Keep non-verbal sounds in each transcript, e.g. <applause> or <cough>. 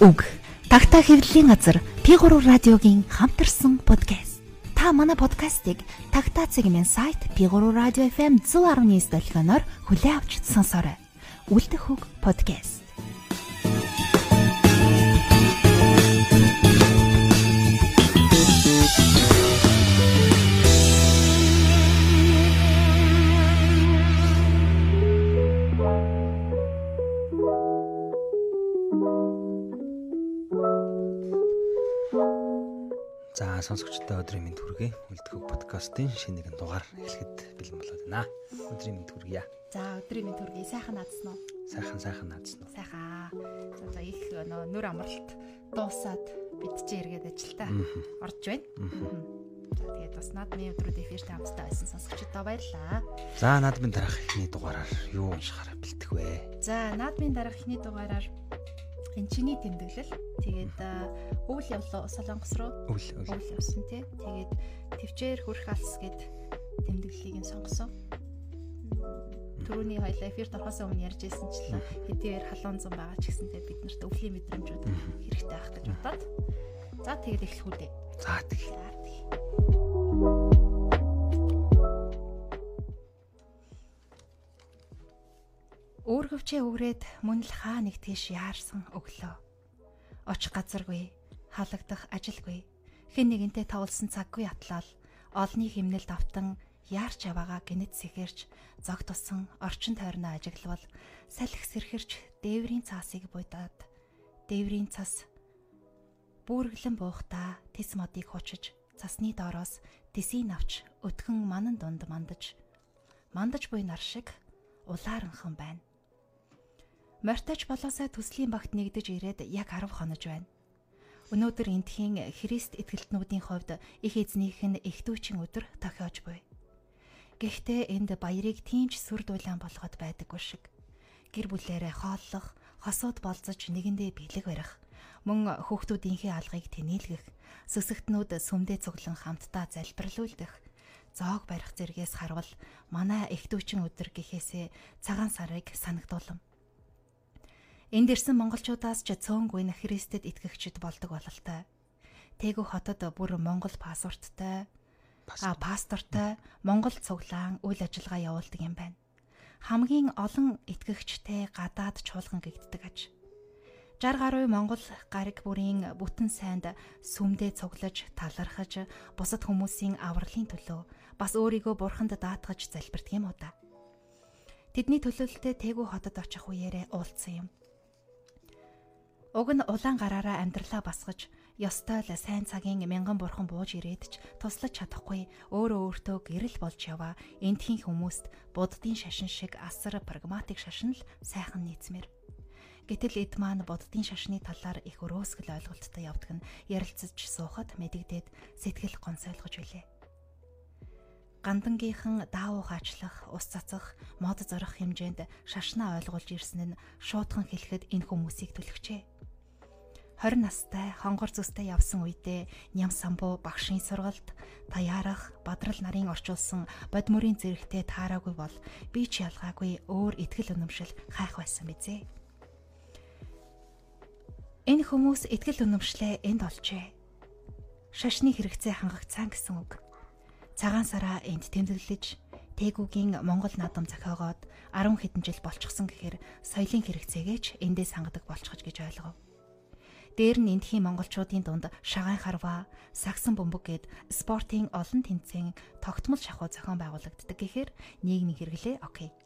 Үг. Тагтаа хэвлэлийн газар P3 радиогийн хамтарсан подкаст. Та манай подкастыг Тагтаа цэгмэн сайт P3 радио FM 119 долгионоор хүлээн авч сонсоорой. Үлдэх үг подкаст. За сонсогчдод өдрийн мэнд хүргэе. Үлдэх подкастын шинэ нэгэн дугаар эхлэхэд бэлэн болоод байна. Өдрийн мэнд хүргье. За өдрийн мэнд хүргэе. Сайхан наадсан уу? Сайхан сайхан наадсан уу? Сайхан. За за их нөө нүр амралт дуусаад бид чи эргээд ажилдаа орж байна. За тэгээд бас наадмын өдрүүд эфирт хамтдаа байсан сонсогчдод баярлалаа. За наадмын дараах ихний дугаараар юу уншихаараа бэлтэх вэ? За наадмын дараах ихний дугаараар энэ чиний тэмдэглэл. Тэгээд өвөл явлаа солонгос руу. Өвл. өвөл. Явсан тий. Тэгээд төвчээр хүрх алс гэд тэмдэглэлийг нь сонгосон. Түрүүний хоёлаа эфирт орохоос өмнө ярьж ирсэнчлэн хэдийгээр халуун зам байгаа ч гэсэнтэй бид нарт өвлийн мэдрэмжүүд хэрэгтэй байх гэж бодоод. За тэгээд эхлэх үү За тэг. Өөргөвчээ өгрээд мөн л хаа нэг тийш яарсан өглөө. Очих газаргүй, халагдах ажилгүй. Хэн нэгэнтэй тавлсан цаггүй атлал олны химнэлд автан яарч аваагаа гинэт сэхэрч зог тусан орчин тойрноо ажиглавал салхи сэрхэрч дээврийн цаасыг буйдаад дээврийн цас Бүргэлэн буухтаа тис модыг хучиж цасны доороос тисийг авч өтгөн манан дунд мандаж мандаж буй нар шиг улааранхан байна. Мортож болоосаа төслийн багт нэгдэж ирээд яг 10 хонож байна. Өнөөдөр энтхийн Христ итгэлтнүүдийн хувьд их эзнийх нь их дүүчин өдөр тохиож буй. Гэхдээ энд баярыг тиймч сүр дулаан болгоод байдаггүй шиг. Гэр бүлээрээ хооллох, хосууд болзож нэгэндээ бэлэг барих, мөн хүүхдүүдийнхээ алгыг тэнэлгэх, сүсэгтнүүд сүмдээ цуглан хамтдаа залбирлуулдах, зоог барих зэргээс харвал манай их дүүчин өдөр гэхээсээ цагаан сарыг санагдуулам. Энд ирсэн монголчуудаас ч цөөнгүй н Христэд итгэгчд болдог бололтой. Тэгүү хотод бүр монгол паспорттай а пастортай монгол цуглаан үйл ажиллагаа явуулдаг юм байна. Хамгийн олон итгэгчтэй гадаад чуулган гэгддэг аж. 60 гаруй монгол гариг бүрийн бүтэн сайнд сүмдээ цуглаж талархаж бусад хүмүүсийн авралын төлөө бас өөрийгөө бурханд даатгаж залбирдаг юм уу та. Тэдний төлөөлөлтөд тэгүү хотод очих үеэрээ уулзсан юм. Уг нь улаан гараараа амьдралаа басгаж ёстой л сайн цагийн мянган бурхан бууж ирээд ч туслаж чадахгүй өөрөө өөртөө гэрэл болж яваа энтхийн хүмүүст буддын шашин шиг асар прагматик шашин л сайхан нийцмээр. Гэтэл эд маань буддын шашны талаар их өрөөсгөл ойлголттой явдаг нь ярилцаж суухад мэдэгдээд сэтгэл гонсойлгож билээ. Гандангийнхан даавуу хаачлах, ус цацах, мод зорох хэмжээнд шашнаа ойлгуулж ирсэн нь шуудхан хэлэхэд энэ хүмүүсийг түлхжээ. 20 настай хонгор зүстэй явсан үедээ ням самбуу багшийн сургалт таярах бадрал нарын орчуулсан бодмөрийн зэрэгтэй таараагүй бол би ч ялгаагүй өөр ихтгэл өнөмшил хайх байсан бизээ. Энэ хүмүүс ихтгэл өнөмшлөө энд олжээ. Шашны хэрэгцээ хангагцсан гэсэн үг. Цагаан сараа энд тэмдэглэж Тэгүүгийн Монгол наадам зохиогоод 10 хэдэн жил болчихсон гэхээр соёлын хэрэгцээгээ ч эндээ сангадаг болчихож гэж ойлгов. Дээр нь эндхийн монголчуудын дунд шагаан харва, сагсан бөмбөг гээд спортын олон тэмцээн тогтмол шахуу зохион байгуулагддаг гэхээр нийгмийн хэрэглээ окей.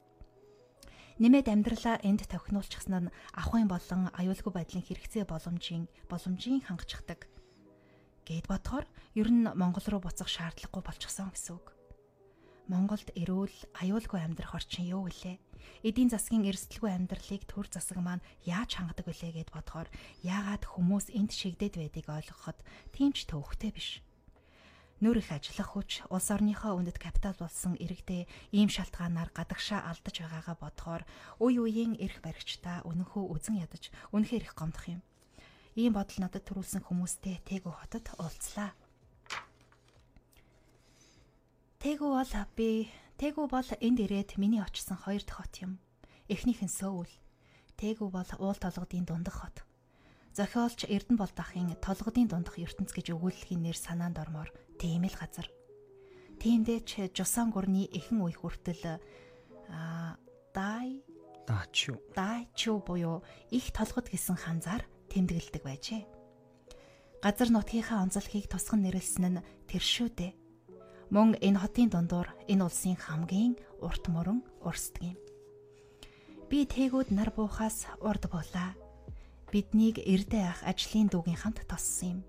Нэмээд амьдралаа энд тохинуулчихсан нь ахуйн болон аюулгүй байдлын хэрэгцээ боломжийн боломжийн хангацдаг. Гэт бодохоор ер нь Монгол руу буцах шаардлагагүй болчихсон гэсэн үг. Монголд эрүүл, аюулгүй амьдрах орчин юу вүлээ? Эдийн засгийн эрсдэлгүй амьдралыг төр засаг маань яаж хангадаг вүлээ гэд бодохоор яагаад хүмүүс энд шигдээд байдгийг ойлгоход тийм ч төвөгтэй биш. Нөр их ажиллах хүч улс орныхоо үндэт капитал болсон иргэдээ ийм шалтгаанаар гадагшаа алдаж байгаагаа бодохоор үе үеийн эрх баригчдаа үнэнхүү үзен ядаж үнэхээр их гомдох юм. Ийм бодол надад төрүүлсэн хүмүүстэй Тэгү хотод уулзлаа. Тэгү бол би Тэгү бол энд ирээд миний очсон хоёр дахь хот юм. Эхнийх нь Сөүл. Тэгү бол уул толгодын дундах хот. зохиолч Эрдэнэ болдохын толгодын дундах ертөнц гэж өгүүлэхийн нэр санаанд ормоор тийм л газар. Тиймдээ ч Жусан гүрний эхэн үе хүртэл а дай даачу даачу буюу их толгод гэсэн ханзаар тэмдэглэдэг байжээ. Газар нутгийнхаа онцлогийг тусган нэрлсэн нь тэр шүү дээ. Мөн энэ хотын дундуур энэ улсын хамгийн урт мөрөн урсдаг юм. Би тээгүүд нар буухаас урд булаа. Биднийг эрдэ ах ажлын дүүгийн хамт тоссон юм.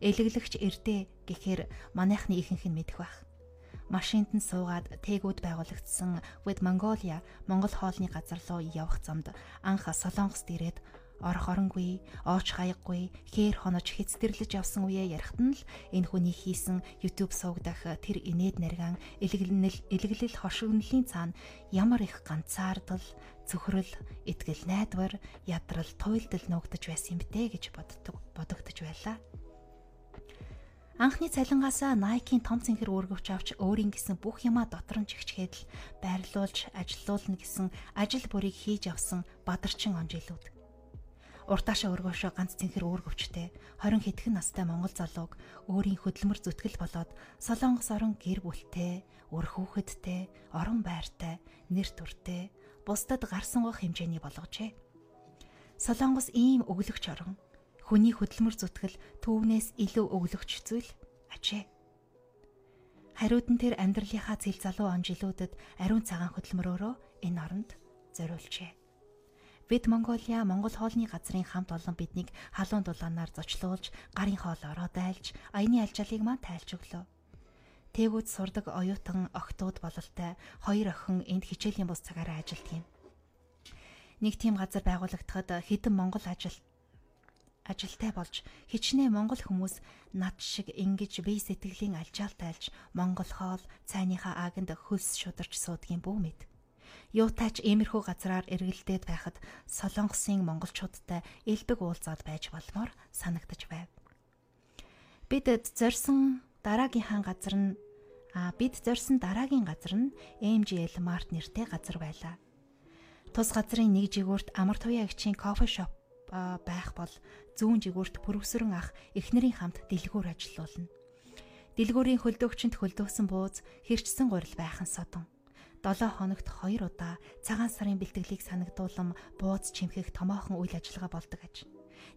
Элэглэгч эрдэ гэхээр манайхны ихэнх нь мэдэх байх. Машинд нь суугаад тээгүүд байгуулагдсан With Mongolia Монгол хоолны газар руу явах замд анх Солонгост ирээд орох оронгүй, ооч хаяггүй, хээр хонож хэцдэрлэж явсан үеэ ярихт нь л энэ хүний хийсэн YouTube суугдах тэр инээд наргаан элэглэл элэглэл хошигнолын цаана ямар их ганцаардал, цөхрөл, итгэл найдвар, ядрал, туйлдал нуугдаж байсан юм бтэ гэж боддог бодогдож байлаа. Анхны цалингаасаа Nike-ийн том цэнхэр өргөвч авч өөрийн гэсэн бүх юмаа дотор нь чигчгээд л байрлуулж ажилуулна гэсэн ажил бүрийг хийж авсан бадарчин онжилууд уртаашаа өргөшөө ганц цэнхэр өөргөвчтэй 20 хэдхэн настай монгол залууг өөрийн хөдөлмөр зүтгэл болоод Солонгос орон гэр бүлтэй, өр хүүхэдтэй, орон байртай, нэр төртэй, бусдад гарсангуй хэмжээний болгожээ. Солонгос ийм өглөгч орон хүний хөдөлмөр зүтгэл түүнээс илүү өглөгч зүйл ажээ. Хариуд нь тэр амьдралынхаа зэл залуу он жилүүдэд ариун цагаан хөдөлмөрөөрөө энэ оронд зориулжээ. Бид Монголиа Монгол хоолны газрын хамт олон биднийг халуун дулаанаар зочлуулж, гарын хоол ороод айлж, аяны альчаалыг маань тайлж өглөө. Тээгүүд сурдаг оюутан охтууд бололтой хоёр охин энд хичээлийн бус цагаараа ажилтдаг юм. Нэг тийм газар байгуулагдахад хэдэн монгол ажил ажилтай болж хичнээн монгол хүмүүс над шиг ингэж бие сэтгэлийн алжаал тайлж монгол хоол цайныхаа ааганд хөлс шударч суудгийн бүү мэд. Юутайч иймэрхүү газраар эргэлдээд байхад Солонгосын монголчуудтай элбэг уулзаад байж болмоор санагдаж байв. Бид зорьсон дараагийнхаа газар нь а бид зорьсон дараагийн газар нь MGL Mart нэртэй газар байлаа. Тус газрын нэг жигүүрт амар туяа агчийн кофе шоп байх бол зүүн жигүүрт пүрвсрэн ах эхнэрийн хамт дэлгүүр ажиллаулна. Дэлгүүрийн хөлдөөгчөнд хөлдөөсөн бууз хэрчсэн гурил байхын содон. 7 хоногт 2 удаа цагаан сарын бэлтгэлийг санагдуулан бууз чимхэх томоохон үйл ажиллагаа болдог аж.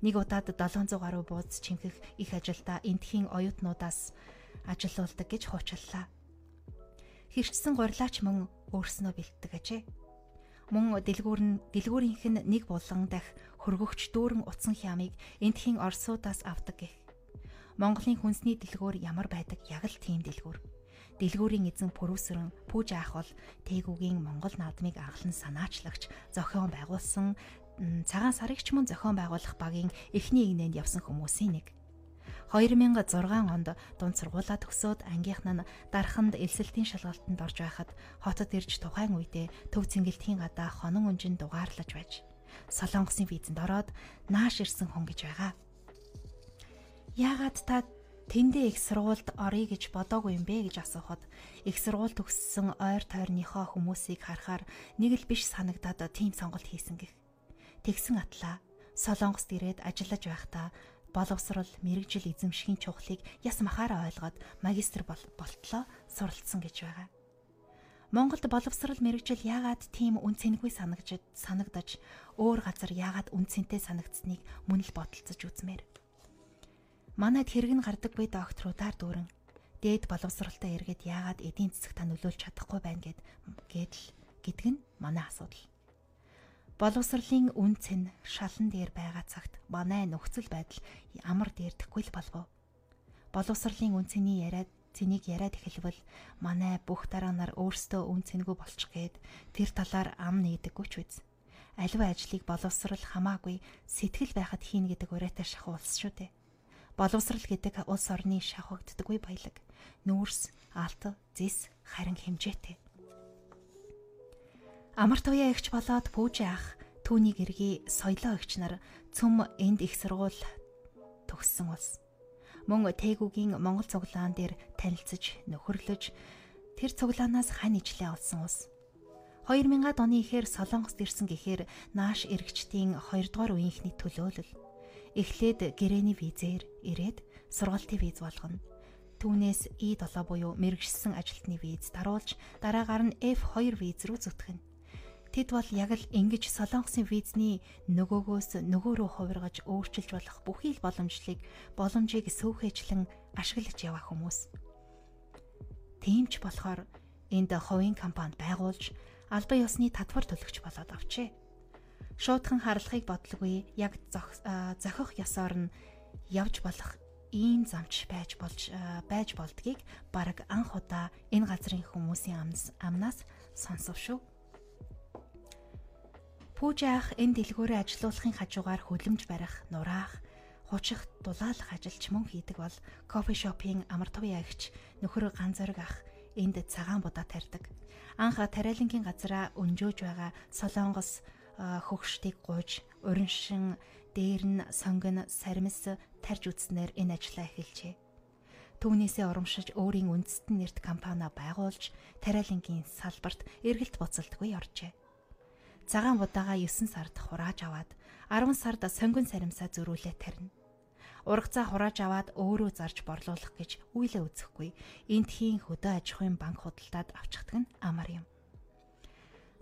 Нэг удаад 700 гаруй бууз чимхэх их ажилдаа энтхийн оюутнуудаас ажиллаулдаг гэж хуучиллаа. Хэрчсэн гурилаач мөн өөрснөө бэлтдэг ажээ. Мөн дэлгүүр нь дэлгүүрийнх нь нэг булан дах хөргөгч дүүрэн утсан хямыг энтхийн орсуудаас авдаг гэх. Монголын хүнсний дэлгүүр ямар байдаг яг л тийм дэлгүүр дэлгүүрийн эзэн пүрүүсрэн пүүж аах бол тээгүүгийн Монгол наадмыг анхлан санаачлагч зохион байгуулсан цагаан сарыгч мөн зохион байгуулах багийн эхний игнэнд явсан хүмүүсийн нэг. 2006 онд дунд сургуулаа төгсөөд ангийнх нь дарханд элсэлтийн шалгалтанд орж байхад хотод ирж тухайн үедээ төв цэнгэлтийн гадаа хонон өнжин дугаарлаж байж Солонгосын визэнд ороод нааш ирсэн хүн гэж байгаа. Яагаад та тэндээ их сургуульд орё гэж бодоогүй юм бэ гэж асуухад их сургууль төгссөн ойр тойрныхоо хүмүүсийг харахаар нэг л биш санагдаад тийм сонголт хийсэн гэх. Тэгсэн атлаа Солонгост ирээд ажиллаж байхдаа боловсрал мэрэгжил эзэмшихийн чухлыг яс махаараа ойлгоод магистр болтлоо суралцсан гэж байгаа. Монголд боловсрал мэрэгжил яагаад тийм үн цэнгүй санагдаж санагдаж өөр газар яагаад үн цэнтэй санагдсныг мөн л бодолцож үзмээр. Манайд хэрэг нь гардаг буй докторудаар дүүрэн дээд боловсралтай эргээд яагаад эдийн засаг та нөлөөлж чадахгүй байна гэд гэдэл гэдг нь манай асуудал. Боловсролын үн цэн шалан дээр байгаа цагт манай нөхцөл байдал амар дээрдэхгүй л болов. Боловсролын үн цэний яриад цэнийг яриад эхэлвэл манай бүх дараа нар өөрсдөө үн цэнгүй болчих гээд тэр талаар ам нээдэггүй ч үз. Аливаа ажлыг боловсрал хамаагүй сэтгэл байхад хийн гэдэг урайтай шахуу улс шүү дээ боловсрал гэдэг улс орны шавхагддаггүй баялаг. Нүүрс, алт, зис, харин хэмжээтэй. Амар туяа эгч болоод пүүж ах түүний гэргий соёлоо эгч нар цөм энд их сургууль төгссөн улс. Мөн тээгүүгийн Монгол цуглаан дээр танилцж, нөхөрлөж тэр цуглаанаас хань ижлээ олсон улс. 2000-ад оны ихээр Солонгост ирсэн гэхээр нааш эрэгчдийн 2 дугаар үеийнхний төлөөлөл эхлээд гэрээний визээр ирээд сургалтын виз болгоно. Түүнээс И7 буюу мэрэгжсэн ажилтны виз даруулж дараагаар нь F2 виз рүү зүтгэн. Тэд бол яг л ингэж Солонгосын визний нөгөөгөөс нөгөө рүү хувиргаж өөрчилж болох бүхий л боломжлыг боломжийг сүүхээчлэн ашиглаж яваа хүмүүс. Тиймч болохоор энд хувийн компани байгуулж албан ёсны татвар төлөгч болоод авчээ. Шуудхан харлахыг бодлогүй яг зохих ёсоор нь явж болох ийм замч байж болж байж болдгийг баг анх удаа энэ газрын хүмүүсийн амнаас сонсов шүү. Пүүжаах энэ дэлгүүрээ ажилуулахын хажуугаар хөлөмж барих, нураах, хучих, дулаалах ажилч мөн хийдэг бол кофе шопын амар тувын агч нөхөр ганцорг ах энд цагаан будаа тарьдаг. Анх тариалангийн газараа өнжөөж байгаа Солонгос хөгшдийг гуйж, уриншин дээр нь сонгон сармис тарж үтснээр энэ ажлаа эхэлжээ. Түүнээсээ урамшиж өөрийн үндэстэн нэрт компани байгуулж тариалангийн салбарт эргэлт буцалтгүй оржээ. Цагаан будаага 9 сард хурааж аваад 10 сард сонгон саримсаа зөрүүлээ тарина. Ургацаа хурааж аваад өөрөө зарж борлуулах гэж үйлээ үзэхгүй. Энд хийн хөдөө аж ахуйн банк худалдаад авчихдаг нь амар юм.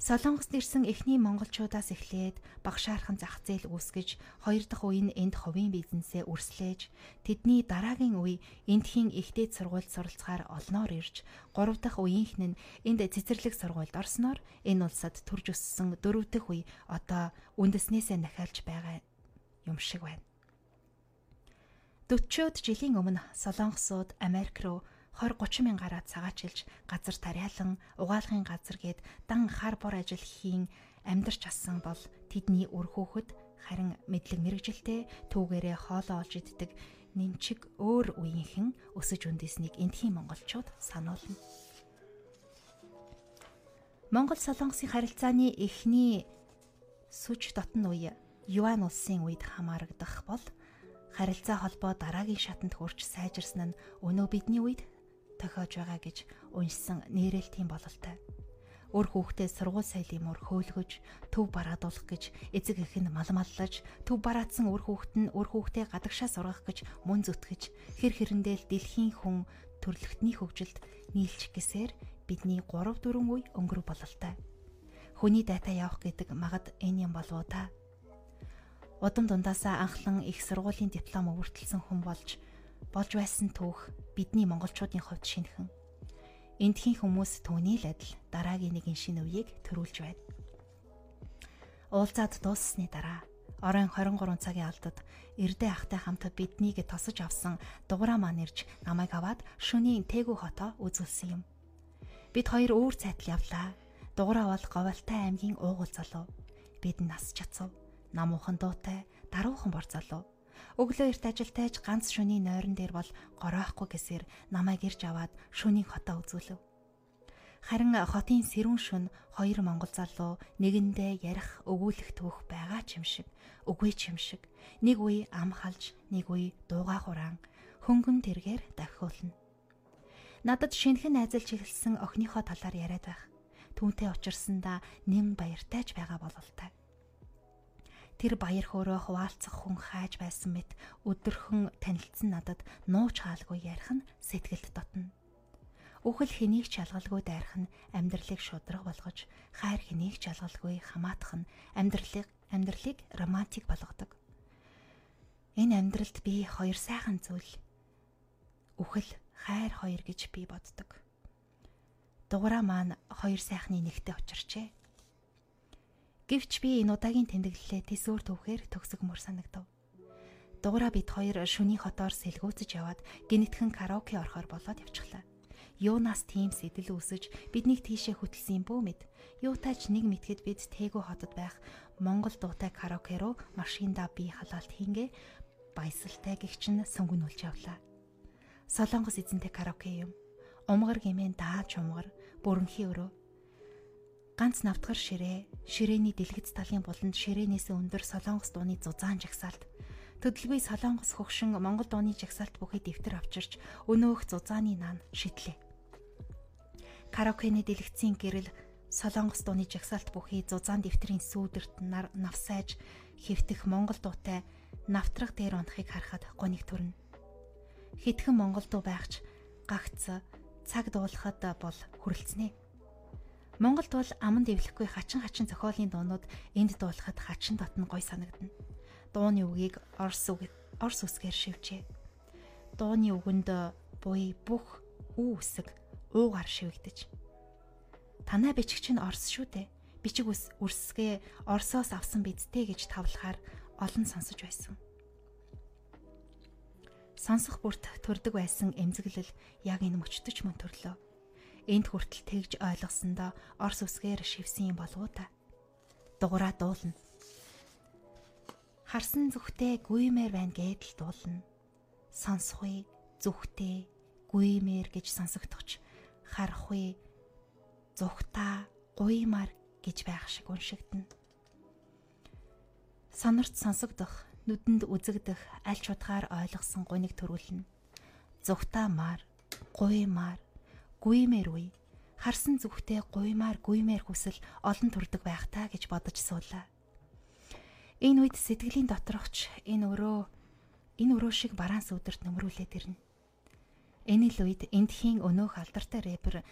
Солонгост ирсэн эхний монголчуудаас эхлээд багшаархан зах зээл үүсгэж хоёр дахь үе нь энд хувийн бизнесээ өрслөөж тэдний дараагийн үе эндхийн ихтэй сургуульд суралцахаар олноор ирж гурав дахь үеийнхэн нь энд цэцэрлэг сургуульд орсноор энэ улсад төрж өссөн дөрөв дэх үе одоо үндэснээсээ нахиалж байгаа юм шиг байна. 40-од жилийн өмнө солонгосууд Америк руу 20 30 мянгаараа цагаачилж газар тариалан угаалгын газар гээд дан хар бор ажил хийн амьдарч асан бол тэдний үр хөөхд харин мэдлэг мэрэгжилтэй түүгээрээ хоолоо олж иддэг нэмчиг өөр үеийнхэн өсөж үндэснийг эндхийн монголчууд сануулна. Монгол Солонгосын харилцааны эхний сүж дотн үе Юан улсын үед хамаарагдах бол харилцаа холбоо дараагийн шатанд хүрч сайжирсан нь өнөө бидний үед тохиож байгаа гэж уншсан нэрэлтийн бололтой. Өр хүүхдээ сургууль соёлын мөр хөөлгөж, төв бараадуулах гэж эцэг эх нь малмаллаж, төв бараадсан өр хүүхэд нь өр хүүхдээ гадагшаа сургах гэж мөн зүтгэж, хэр хэрэндээ дэлхийн хүн төрлөختний хөгжилд нийлчих гэсээр бидний 3 4 үе өнгөрөв бололтой. Хүний дайта явах гэдэг магад энэ юм болов уу та? Удам дундаасаа анхлан их сургуулийн диплом өвөртөлсөн хүн болж болж байсан түүх бидний монголчуудын хувьд шинхэн. Эндхийн хүмүүс түүний л адил дараагийн нэгэн шинэ үеийг төрүүлж байна. Уулзаад дууссаны дараа оройн 23 цагийн алдад эрдэ ахтай хамт биднийг тосож авсан дугаараа маань ирж намайг аваад шөнийн тээгүү хотоо үзүүлсэн юм. Бид хоёр өөр цайтал явлаа. Дугаараа бол говьалтай аймгийн уугуул залуу. Бид нас чацав. Намуухан дуутай, даруухан бор залуу. Өглөө эрт ажилтайж ганц шөнийн нойрон дээр бол гороохгүй гэсээр намайг ирж аваад шөнийн хотоо үзүүлв. Харин хотын сэрүүн шөн хоёр монгол залуу нэгэндээ ярих өгүүлэх түүх байгаа ч юм шиг, үгүй ч юм шиг. Нэг үе ам халж, нэг үе дууга хураан хөнгөн тэргээр давхиулна. Надад шинхэн найзалж хэлсэн охиныхоо талаар яриад байх. Түүнтэй учирсандаа нэм баяртайж байгаа бололтой. Тэр баяр хөөрөө хуваалцах хүн хайж байсан мэт өдөрхөн танилцсан надад нууч хаалгүй ярих нь сэтгэлд дотно. Үхэл хэнийг ч алгалгүй дайрах нь амьдралыг шудраг болгож, хайр хэнийг ч алгалгүй хамаатах нь амьдралыг амьдралыг романтик болгодог. Энэ амьдралд би хоёр сайхан зүйл үхэл хайр хоёр гэж би боддог. Дугаараа маань хоёр сайхны нэгтэй учирчээ. Гэвч би энэ удаагийн тэмдэглэлээ тэсвэр төвхээр төгсгмөр санагдав. Дугаараа бид хоёр шүний хотоор сэлгүүцэж яваад гинэтхэн караоке орохоор болоод явчихлаа. Юунаас тийм сэтэл үсэж биднийг тийшээ хөтлсөн бөө мэд. Юутайч нэг мэтгэд бид тээгүү хотод байх Монгол дуутай караоке руу машиндаа би халаалт хийнгээ баясалтай гихчин сөнгөнүүлж явлаа. Солонгос эзэнтэй караоке юм. Умгар гимэн дааж умгар бүрэнхий өрөө ганц навтгар ширээ, ширээний дэлгэц талын буланд ширээнээс өндөр солонгос дууны зузаан жагсаалт. Төдөлгүй солонгос хөгшин монгол дууны жагсаалт бүхий дэвтэр авчирч өнөөх зузааны наан шидлээ. Караокены дэлгэцийн гэрэл солонгос дууны жагсаалт бүхий зузаан дэвтрийн сүүдэрт навсайж хэвтэх монгол дуутай навтрах дээр унахыг харахад гоник төрнө. Хитгэн Монголдуу байгч гагц цаг дуулахад бол хүрэлцэнэ. Монголд бол аманд дэвлэхгүй хачин хачин зохиолын дуунууд энд дуулахад хачин дотн гой санагдана. Дууны үгийг орс үг орс үсгээр шивжээ. Дууны үгэнд буй бүх үү үсэг уугаар шивэгдэж. Танай бичгч нь орс шүү дээ. Бичиг үс үрсгээ орсоос авсан бидтэй гэж тавлахаар олон сонсож байсан. Сонсох бүрт төрдөг байсан эмзэглэл яг энэ мөчтөж мөн төрлөө. Энд хүртэл тэгж ойлгосондоо орс үсгээр шивсэн юм болов та? Дугаараа дуулна. Харсан зүхтээ гүймээр байна гэдэл дуулна. Сонсохгүй зүхтээ гүймээр гэж сонсогдохч харахгүй зүхтаа гуймаар гэж байх шиг уншигдана. Сонорт сонсогдох нүдэнд үзэгдэх аль чудгаар ойлгосон гуйныг төрүүлнэ. Зүхтаамаар, гуймаар, гүймээр үе. Харсан зүгтээ гуймаар гүймээр хүсэл олон төрдөг байх та гэж бодож суулаа. Энэ үед сэтгэлийн доторхч энэ өрөө энэ өрөө шиг бараан сүдэрт нөмрүүлээд ирнэ. Энэ л үед эндхийн өнөөх алдартай рэпер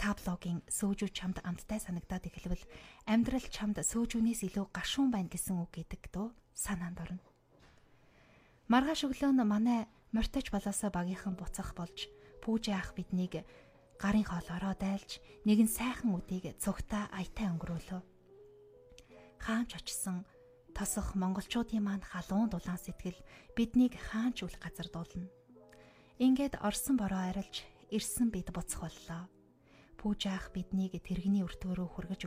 таблогийн сөөжүү чамд амттай санагдаад эхлэвэл амьдрал чамд сөөжүүнээс илүү гашуун байна гэсэн үг гэдэг дөө санаанд орно. Маргааш өглөө нь манай мортож болоосоо багийнхан буцах болж пүүжи ах биднийг гарын хоолоороо дайлж нэгэн сайхан үдийг цугтаа аятай өнгөрөөлөө. Хаанч очсон тосох монголчуудын маань халуун дулаан сэтгэл биднийг хаанч үл газар дуулна. Ингээд орсон бороо арилж ирсэн бид буцах боллоо. Пүүжаах биднийг тэрэгний өртгөөрөө хүргэж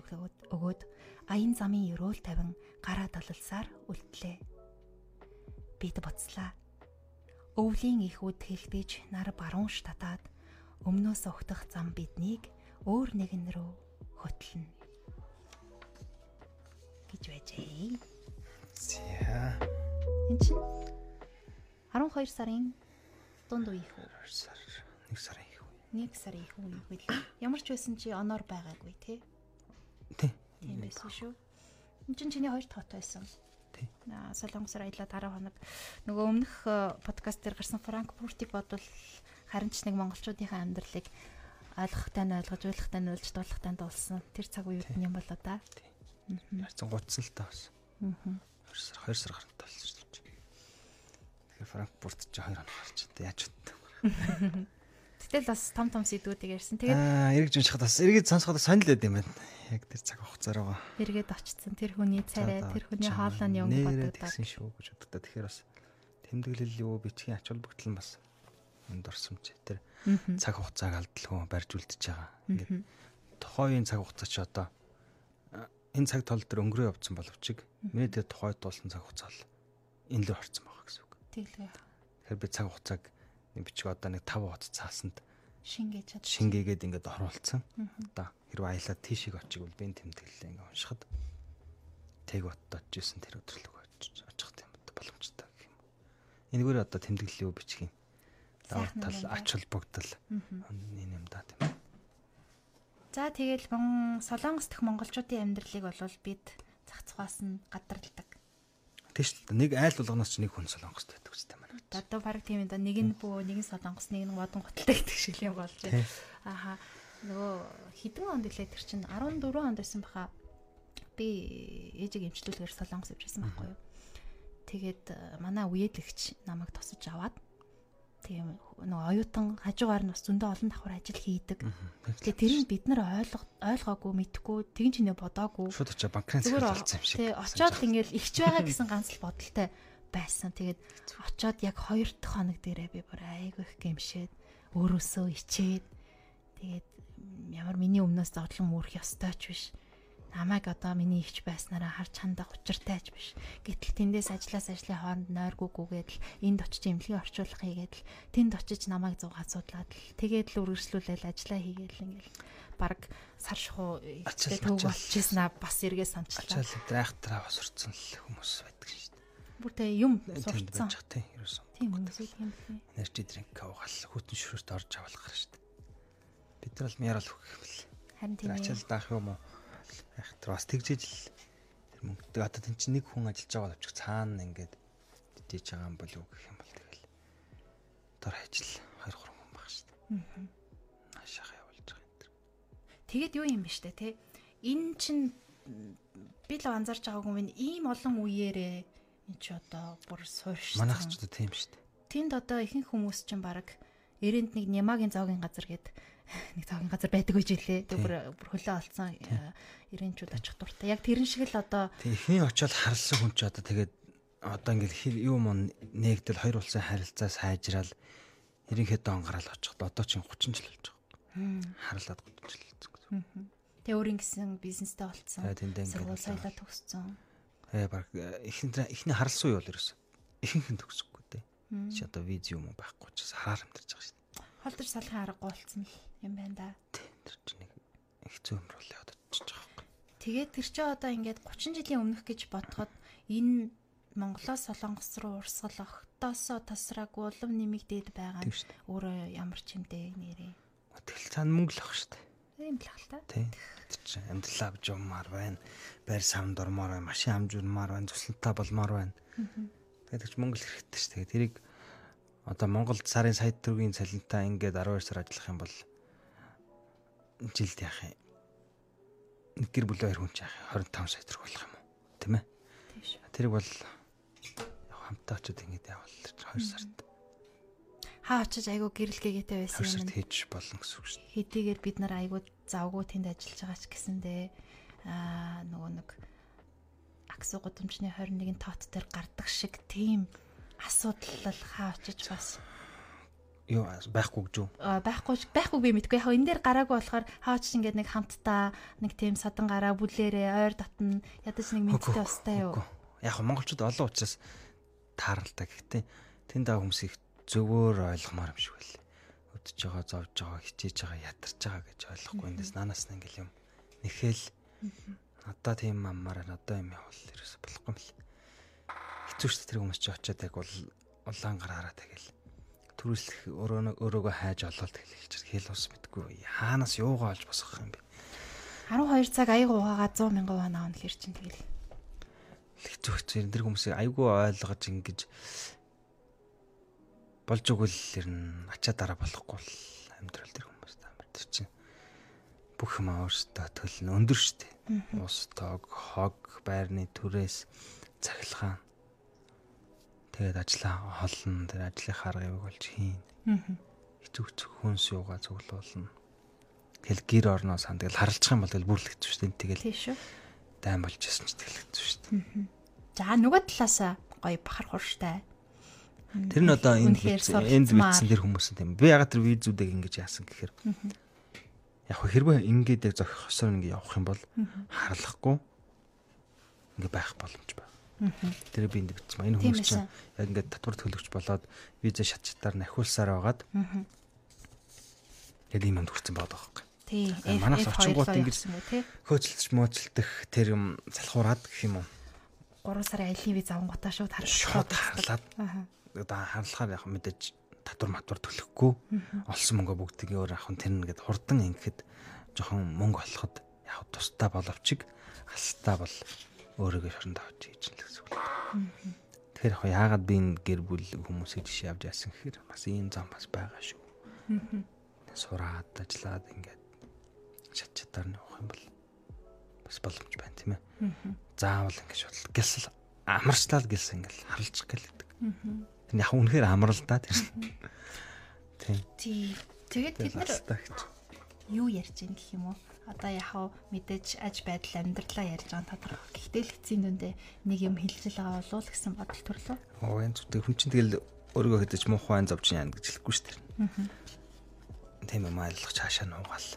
өгөөд аян замын өрөөл тавин гараа дололсаар үлдлээ. Бид буцлаа. Өвлийн их үд хэлбэж нар баруунш татаад өмнөөс огтох зам биднийг өөр нэгэн рүү хөтлөнө гэж байжээ. За. Энд чинь 12 сарын дунд үеих үү? 2 сар 1 сарын их үе. 1 сарын их үеийг үл. Ямар ч байсан чи оноор байгаагүй тий. Тий. Тийм байсан шүү. Энд чинь чиний хоёр тот байсан. Тий. Солонгосоор аялаад 10 хоног нөгөө өмнөх э, подкаст дээр гарсан Франкфуртыг бодвол харин ч нэг монголчуудынхаа амьдралыг ойлгохтай нь ойлгож, ойлгохтай нь ойлгож, дуулахтай нь дуулсан. Тэр цаг үед юм болоо да. Тий. Харцсан гутсан л та бас. Аа. 2 сар 2 сар гарантай болсон шүү дээ. Тэгэхээр Франкфурт ч 2 хоног гарч та яаж боддог. Гэтэл бас том том сэдвүүдийг ярьсан. Тэгээд Аа, эргэж уншихад бас эргээд сонсоход сонир л байд юм байна. Яг тэр цаг хугацаар байгаа. эргээд очсон. Тэр хүний царай, тэр хүний хоолойны өнгө бодогдоод. Тэгсэн шүү гэж боддог. Тэгэхээр бас тэмдэглэл юу бичгийн ач холбогдол нь бас энд орсон ч тэр цаг хугацааг алдалгүй барьж үлдчихэж байгаа. Ингээд тухайн цаг хугацаа чи одоо энэ цаг тол дээр өнгөрөө явцсан боловч миний тэр тухайд тулсан цаг хугацаа л энэ л орцсон байгаа гэсэн үг. Тэглээ. Тэгэхээр би цаг хугацааг нэг бичиг одоо нэг 5 хот цаасанд Шингээж чад. шингээгээд ингээд оруулсан. Одоо хэрвээ аялаад тийшийг очиг бол би энэ тэмдэглэлээ ингээд уншихад тэг боддод жисэн тэр өдрөлөг очих юм боломжтой гэх юм. Энэгээр одоо үе бичгийн даваа Сайхан тал ач холбогдол энэ юм да тийм. За тэгэл мон Солонгос дэх монголчуудын амьдралыг бол бид зах цугаас нь гадарладаг. Тийш л нэг айл болгоноос ч нэг хүн солонгост байдаг тийм байна. Одоо баг тийм энэ нэг нь бөө, нэг нь Солонгос, нэг нь Модон готалтай гэдэг шиг юм болж байна. Ааха. Нөгөө хэдэн онд гэлээ тэр чинь 14 онд байсан баха. Би ээжийг эмчлүүлгээр Солонгос явжсэн байхгүй юу. Тэгээд э, манай үеэлэгч намайг тусаж аваад тийм нөгөө оюутан хажуугаар нь бас зөндөө олон давхар ажил хийдэг. Тэгээ тэрийг бид нар ойлго ойлгоогүй мэдхгүй тэгин ч нэ бодоогүй. Шууд очиж банкны захирал болсон юм шиг. Тий очоод ингээл ихч байгаа <laughs> гэсэн ганц л бодолтой байсан. Тэгээд очоод яг хоёр дахь хоног дээрээ би бүр айгүй их гэмшээд өөрөөсөө ичээд тэгээд ямар миний өмнөөс зодлон мөрөх ёстой ч биш. Намайг одоо миний ихч байснараа харж хандах учиртай ч биш. Гэтэл тэндээс ажлаас ажлын хооронд нойргүйгүйгээд л энд очиж эмнэлгийн орчуулах хийгээд л тэнд очиж намайг зугаа судлаад л тэгээд л үргэлжлүүлээл ажиллаа хийгээл ингээл баг сар шухуу ихтэй төв болчихсон аа бас эргээ санчлаа. Ачаал дайхтраа бас урцсан л хүмүүс байдаг шүү дээ. Бүр тэ юм сурцсан. таа ерөөсөн. Тийм хүмүүс үү тийм тийм. Энерги дринк авахал хүтэн шүрт орж авах гарна шүү дээ. Бид нар л хөх юм л. Харин тийм ачаал даах юм уу? Айх тэр бас тэгжээж л тэр мөнгөтэй одоо тэн чинь нэг хүн ажиллаж байгаа боловч цаана ингээд мэдээж байгаа юм болов уу гэх юм бол тэгэл дор ажил 2 3 хүн баг шүү дээ. Аа. Наашаага явуулж байгаа юм тэр. Тэгээд юу юм бэ штэ те? Энэ чин би л анзаарч байгаагүй минь ийм олон үеэрээ энэ ч одоо бүр суурьш. Манайх ч одоо тийм дээ. Тэнд одоо ихэнх хүмүүс чинь баг 90-нд нэг Нямагийн зоогийн газар гээд нэг цаагийн газар байдаг гэж хэлээ. Бүр бүр хөлөө олцсон ирэнчүүд очих дуртай. Яг тэрэн шиг л одоо Тэг ихний очиод харсан хүн ч одоо тэгээд одоо ингээл юу мөн нэгдэл хоёр улсын харилцаа сайжрал ерөнхийдөө ангарал очихд одоо чинь 30 жил болж байгаа. Харлаад 30 жил болсон. Тэг өөрийн гэсэн бизнестэй болцсон. Сургууль соёлоо төгссөн. Э баг ихний ихний харалсан үе бол ерөөс ихэнх нь төгсөхгүй дээ. Чи одоо виз юм байхгүй ч хараар амьдарч байгаа. Холдож салахын аргагүй болцсон л юм байна да. Тэр чинь нэг хэцүү руу яваад очиж байгаа юм. Тэгээд тэр чинь одоо ингээд 30 жилийн өмнөх гэж бодоход энэ Монголоос Солонгос руу урсгал огтоосоо тасраагүй улам нэмэгдээд байгаа нь өөрөө ямар ч юмтэй нэрээ. Тэгэл цаана мөнгө л ах штэ. Тийм л ах та. Тийм. Чинь амьдралаа авч явмаар байна. Байр савнд ормоор байна. Машин амжуулмаар байна. Туслантай болмоор байна. Тэгээд ч мөнгө л хэрэгтэй штэ. Тэгээд тэрийг одоо Монголд сарын сая төгрөгийн цалинтай ингээд 12 сар ажиллах юм бол жилд яах юм? Нэг гэр бүл хоёр хүн ч яах юм? 25 сая төгрөг болох юм уу? Тийм ээ. Тийм шүү. Тэрийг бол хамтаа очиод ингэж явал 2 сард. Хаа очиж айгу гэрэлгээгээтэй байсан юм. Сард хийж болно гэсэн үг шүү дээ. Хэдийгээр бид нар айгу завгүй тэнд ажиллаж байгаа ч гэсэндээ аа нөгөө нэг аксу гудамжны 21 тоот дээр гардаг шиг тийм асуудал хаа очиж бас юу байхгүй гэж юу? байхгүй байхгүй би мэдгүй. Яг энэ дээр гараагүй болохоор хаач ингээд нэг хамтдаа нэг тийм садан гараа бүлээрээ ойр татна ядаж нэг мэдтэй бастай юу? Яг монголчууд олон учраас тааралтай. Гэхдээ тэнд байгаа хүмүүс их зөвөр ойлгомоор юм шиг байл. Өдөж байгаа, зовж байгаа, хичээж байгаа, ятарч байгаа гэж ойлгохгүй. Эндээс наанаас нь ингээл юм нэхэл надаа тийм аммаар надаа юм явал ерөөсө болохгүй юм л. Хэцүү шүү дээ тэр хүмүүс чи очиад яг бол улаан гараараа тэгэл төрүүлэх өөрөө өөрөөгөө хайж олоод хэлж хэл ус мэдгүй хаанаас юугаа олж босгох юм бэ? 12 цаг аяг угаагаа 100 мянган вон аавн хэр чин тэгэл. Хэцүү хэцүү. Энэ хүмүүсийг аягүй ойлгож ингэж болж өгөл ер нь ачаа дараа болохгүй л амьдрал тэр хүмүүс амар тэр чинь бүх юм өөрсдөө төлн өндөр штэ ус тоог хог байрны түрээс цахилгаан Тэгээд ажлаа холно. Тэр ажлын харгыг болж хийн. Хэцүү хэцүү хүнс юугаа цуглуулна. Тэгэл гэр орноо сан тэгэл харалцах юм бол тэгэл бүр л хэцүү шүү дээ. Тэгэл. Тийм шүү. Дайм болж ясан ч тэгэл хэцүү шүү дээ. За нөгөө талаасаа гоё бахар хурштай. Тэр нь одоо энд энд мэдсэн тэр хүмүүс юм. Би ягаад тэр визүүдийг ингэж яасан гэхээр яг хэрвээ ингээд яг зохих ёсоор ингэ явах юм бол харлахгүй ингэ байх боломж байна. Тэр би энд бичсэн. Энэ хүмүүс чинь яг ингээд татвар төлөгч болоод виза шат шатаар нахиулсаар байгаад яг юм төрсэн байгаа байхгүй. Тий. Манайс очингууд ингэж хөөцөлдөж мөөцөлдөх тэр юм залхуураад гэх юм уу. 3 сарын аялын виз авангуудаа шууд шууд харлаад. Одоо харлахаар яг мэдээж татвар матвар төлөхгүй олсон мөнгө бүгдийг өөр нь тэр нэгэд хурдан ингэхэд жоохон мөнгө олоход яг тустай боловч хастаа бол өөрийгөө шоронд авч хийж л гэсэн үг. Тэгэхээр яг яагаад би энэ гэр бүл хүмүүсийг жишээ авч яасан гэхээр бас ийм зам бас байгаа шүү. Сураад ажиллаад ингээд шат чатаар нь явах юм бол бас боломж байна тийм ээ. Заавал ингээд шууд гялсал амарчлал гэлсэн ингээд харалцах гэлдэг. Тэр яг үнэхээр амрал да тэр. Тийм. Тэгээд бид нар юу ярьж байгаа гэх юм уу? Одоо яхав мэдээж аж байдал амьдралаа ярьж байгаа тодорхой. Гэхдээ л хэцийн дүндээ нэг юм хэлжэл байгаа болов уу гэсэн бодол төрлөө. Оо энэ зүгт хүн чинь тэгэл өөрийгөө хэдэж муухай зовж яана гэж хэлэхгүй шүү дээ. Аа. Тийм юм ойлгох цаашаа нуугаал.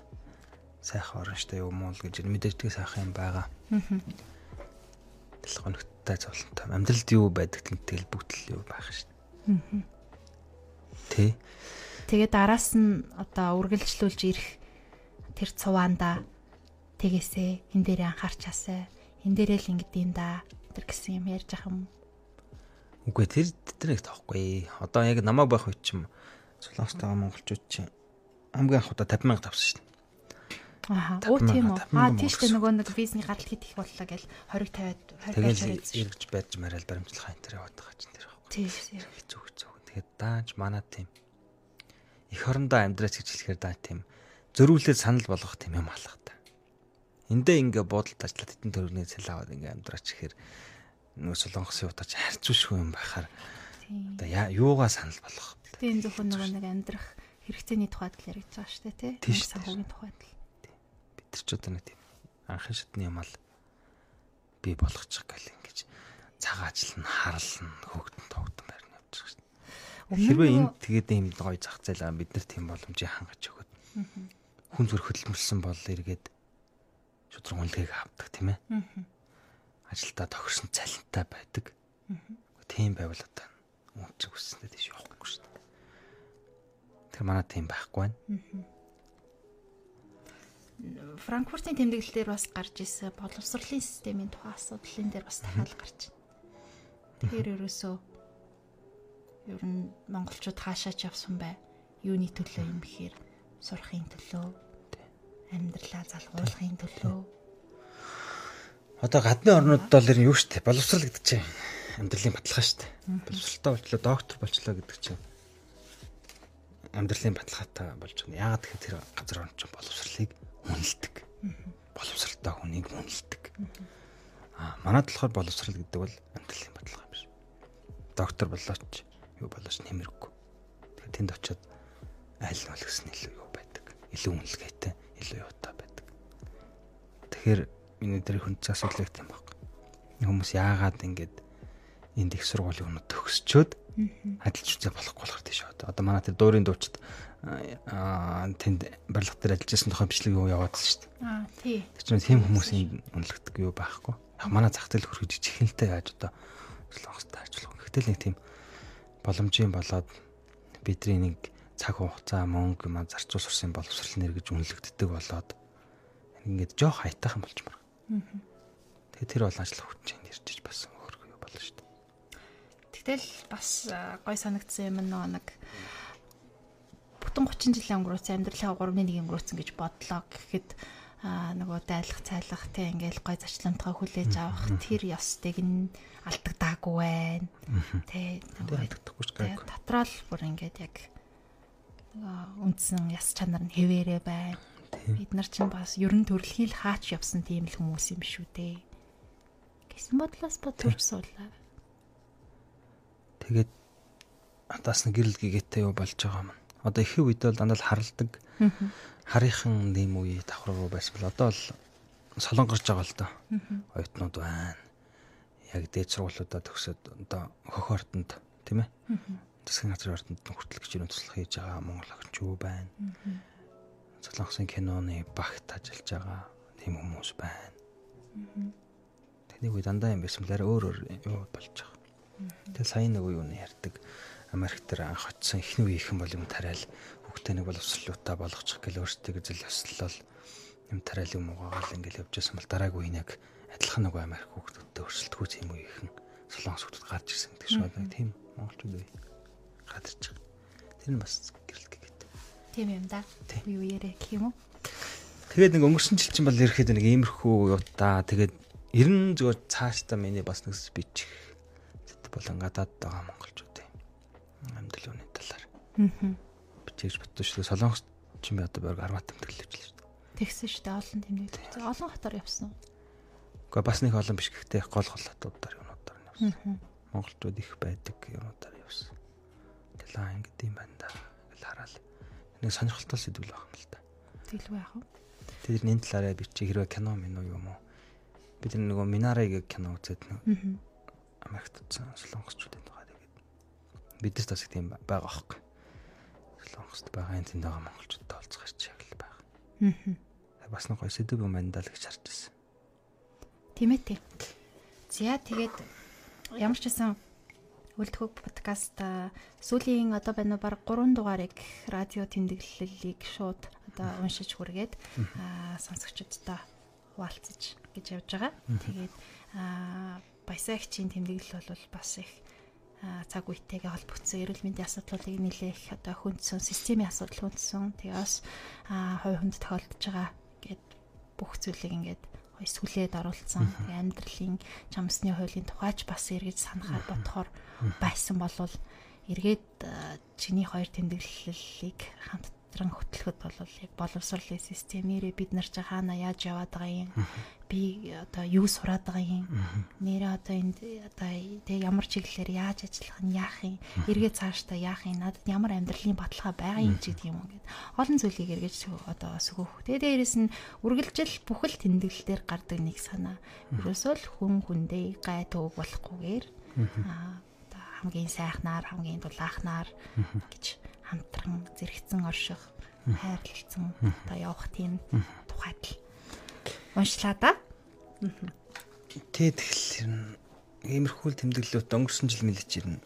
Сайхан орончтой юу муу л гэж мэдээдгээ сайхан юм байгаа. Аа. Тэгэл гонхтой зовлонтой. Амьдралд юу байдаг бүгд л юу байх шүү дээ. Аа. Тэ. Тэгээ дараас нь одоо үргэлжлүүлж ирэх тэр цуваанда тэгээсээ энэ дээрээ анхаарчаасаа энэ дээрээ л ингэдэйн да тэр гэсэн юм ярьж ах юм. Үгүй тэр тэр их тоохгүй. Одоо яг намайг байх үед чим Солонгост байгаа монголчууд чинь хамгийн анх удаа 50 мянга тавсан дээ. Аа, оо тийм үү. Аа, тийш тэ нөгөө нэг визний гарал хит их боллоо гэл 20 50-ад 20 50 эргэж байж марил баримтлах энэ төр яваад байгаа чинь тэр байхгүй. Тийм. Хэцүү хэцүү. Тэгээд дааж манаа тийм эх орондоо амьдраач гэж хэлэхээр даа тийм зөрүүлээд санал болгох тийм юм алах та. Эндээ ингээ буудалд ажиллаад тэтэн төрөний цэл аваад ингээ амьдраач гэхээр нөгөө солонгосын утаач харьцуулшгүй юм байхаар одоо юугаа санал болгох. Тийм зөвхөн нөгөө нэг амьдрах хэрэгцээний тухайд л яригдж байгаа шүү дээ тий. Санхүүгийн тухайд л. Бид нар ч одоо нэг тийм анхын шатны юм ал би болгочих гэл ингэж цагаан ажиллана, харлна, хөөгдөн тогтон байрны байгаа шүү дээ. Хэрвээ энд тэгээд ийм гоё зах зээл бид нар тийм боломжийг хангаж өгöd. Хүн зүрх хөдөлмөрлсөн бол эргээд шудраг үнэлгээг авдаг тийм ээ. Ажилдаа тохирсон цалинтай байдаг. Тийм байвал одоо үн чи үснээр тийш явахгүй шүү дээ. Тэгэхээр манай тийм байхгүй байна. Франкфуртын тэмдэглэл дээр бас гарч ирсэн боловсролын системийн тухай асуудлын дээр бас дахиад гарч байна. Тэгэхээр ерөөсөө ер нь монголчууд хаашаач явсан бай. Юуны төлөө юм бэхээр сурахын төлөө амьдралаа залгуулахын төлөө. Одоо гадны орнууд бол ер нь юу штэ боловсрал гэдэг чинь амьдралын баталгаа штэ. Боловсралтай болчлоо доктор болчлоо гэдэг чинь амьдралын баталгаатай болж байна. Яагаад гэхээр тэр газар орн чинь боловсралыг үнэлдэг. Боловсралтай хүнийг үнэлдэг. Аа манайд болохоор боловсрал гэдэг бол амьдралын баталгаа юм биш. Доктор болооч юу болооч нэмэргүй. Тэгэхээр тэнд очиод айл нь гэсэн илүү юу байдаг. Илүү үнэлгээтэй, илүү юутай байдаг. Тэгэхээр миний дээр хүн цаас үлээх юм баг. Хүмүүс яагаад ингэж энд их сургуулийн өнөд төгсчөөд адилж үзээ болохгүй болохоор тийш одоо. Одоо манай тэр дуурийн дуучид тэнд барилга дээр ажиллаж байсан тохиол бичлэг юу яваадсан шүү дээ. Аа тий. Тэр чинь тийм хүмүүсийн үнэлэгдэх юу байхгүй. Яг манай зах зээл хөргөж чихэнтэй яаж одоо солонгостой ажиллах. Гэхдээ л нэг тийм боломжийн болоод бидний нэг цаг хугацаа мөнгө маа зарцуул сурсан боловсрал нэр гэж үнэлэгддэг болоод ингээд жоох хайтаахан болж марга. Тэгээ тэр бол ажил хүчин иржиж бас хөргөө болно шүү дээ. Тэгтэл бас гой санагдсан юм нэг бүтэн 30 жилийн өнгөрөөсөн амьдралаа 3-1 өнгөрөөсөн гэж бодлоо гэхэд аа нөгөө дайлах цайлах те ингээл гой зарчламтгаа хүлээж авах тэр ёстыг нь алдагдаагүй байна. Тэ алдагдахгүй ч гайгүй. Дотроо л бүр ингээд яг нөгөө үндсэн яс чанар нь хэвээрээ байна. Бид нар чинь бас ерөн төрөлхийн л хаач явсан тийм л хүмүүс юм шүү дээ. Гэсэн бодлоос бодвол суулаа. Тэгээд атаас нэг гэрэл гэгээтэй юу болж байгаа юм одоо их үед бол дандаа харалдаг. Харийнхан нэм үе давхар руу байсан бол одоо л солонгорч байгаа л доо. Оюутнууд байна. Яг дээд сургуулиудаа төгсөөд одоо хохортонд тийм ээ. Засгийн газрын ордонд хүртэл гिचрийн туслах хийж байгаа Монгол охинч юу байна. Солонгосын киноны багт ажиллаж байгаа тийм хүмүүс байна. Тэнийг үе дандаа юм байсан мөлөөр өөр өөр юу болж байгаа. Тэгээ сайн нэг юу нэ ярьдаг Америк дээр анх очсон эхний үеийнхэн бол юм тариал хүүхдээ нэг боловсролуудаа болгочих гэл өөрсдөө зэл ёслол юм тариал юм угаагаал ингээл явж байсан бол дараагийн үеийн яг адилхан нэг Америк хүүхдүүдтэй өрсөлдөхүү юм үеийнхэн солонгос хүүхдүүд гарч ирсэн гэдэг шиг байна. Тийм монголчууд үе гадарч байгаа. Тэр нь бас гэрэлт гэдэг. Тийм юм да. Юу яриа гэх юм уу? Тэгээд нэг өнгөрсөн жил чинь бол ерөөхдөө нэг иймэрхүү юутаа тэгээд ер нь зөвхөн цаашдаа миний бас нэг спич болон гадаад байгаа монголчууд амьдрал үний талаар. Аа. Бичиж бодсон шүү дээ. Солонгос ч юм одоо баг арват тэмдэглэж л шүү дээ. Тэгсэн шүү дээ. Олон тэмдэглэж. Олон хотоор явсан уу? Гэхдээ бас нэг олон биш гэхдээ гол гол хотуудаар юмудаар явсан. Монголчууд их байдаг юмудаар явсан. Тэглээ ингэд юм байна да. Гэл хараал. Нэг сонирхолтой сэдвэл байх юм л та. Тэглэв яах вэ? Тэр энэ талаараа би чи хэрвээ кино минь юм уу? Бид нөгөө Минарыг кино үзээд нэг Америкт утсан солонгосчуудын бидээс бас их тийм байгаа аахгүй. Солонгост байгаа энэ тэнд байгаа монголчуудтай уулзах хэрэг яг л байгаа. Аа. Бас нэг гоё сэдв юм байна даа л гэж харж байсан. Тийм ээ тийм. За тэгээд ямар ч байсан Үлдхөг подкаст сүүлийн одоо байна уу баг 3 дугаарыг радио тэмдэглэлийг шууд одоо уншиж хүргээд сонсогчдод хуваалцаж гэж явж байгаа. Тэгээд баясаагчийн тэмдэглэл бол бас их цаг үетэйгээ холбогдсон эрүүл мэндийн асуудлуудыг нэлээх одоо хүндсэн системийн асуудал хүндсэн тэгээ бас хувь хүнд тохиолдож байгаа гэд бүх зүйлийг ингээд сүлээд оруулсан амьдралын чамсны хуулийн тухайч бас эргэж санахаар бодохоор байсан болвол эргээд чиний хоёр тэмдэглэлийг хамтран хөтлөхөд бол яг боловсролын системээрээ бид нар ч хаана яаж яваад байгаа юм? Би одоо юу сураад байгаа юм? Нэрээ одоо энд одоо тэг ямар чиглэлээр яаж ажиллах нь яах юм? Эргээ цаашдаа яах юм? Надад ямар амьдралын баталгаа байгаа юм ч гэдэг юм гээд олон зүйлийг эргэж одоо сүгөх тэгээ дээрэс нь үргэлжил бүхэл тэмдэглэл дээр гардаг нэг санаа. Ерөөсөө л хүн хүндээ гай төвөг болохгүйгээр аа хамгийн сайхнаар хамгийн дулаахнаар гэж хамтран зэрэгцэн орших хайрлалцсан одоо явах тийм тухайд л уншлаа да. Тэ тэгэхээр иймэрхүү тэмдэглэлүүд өнгөрсөн жил мэлж ирнэ.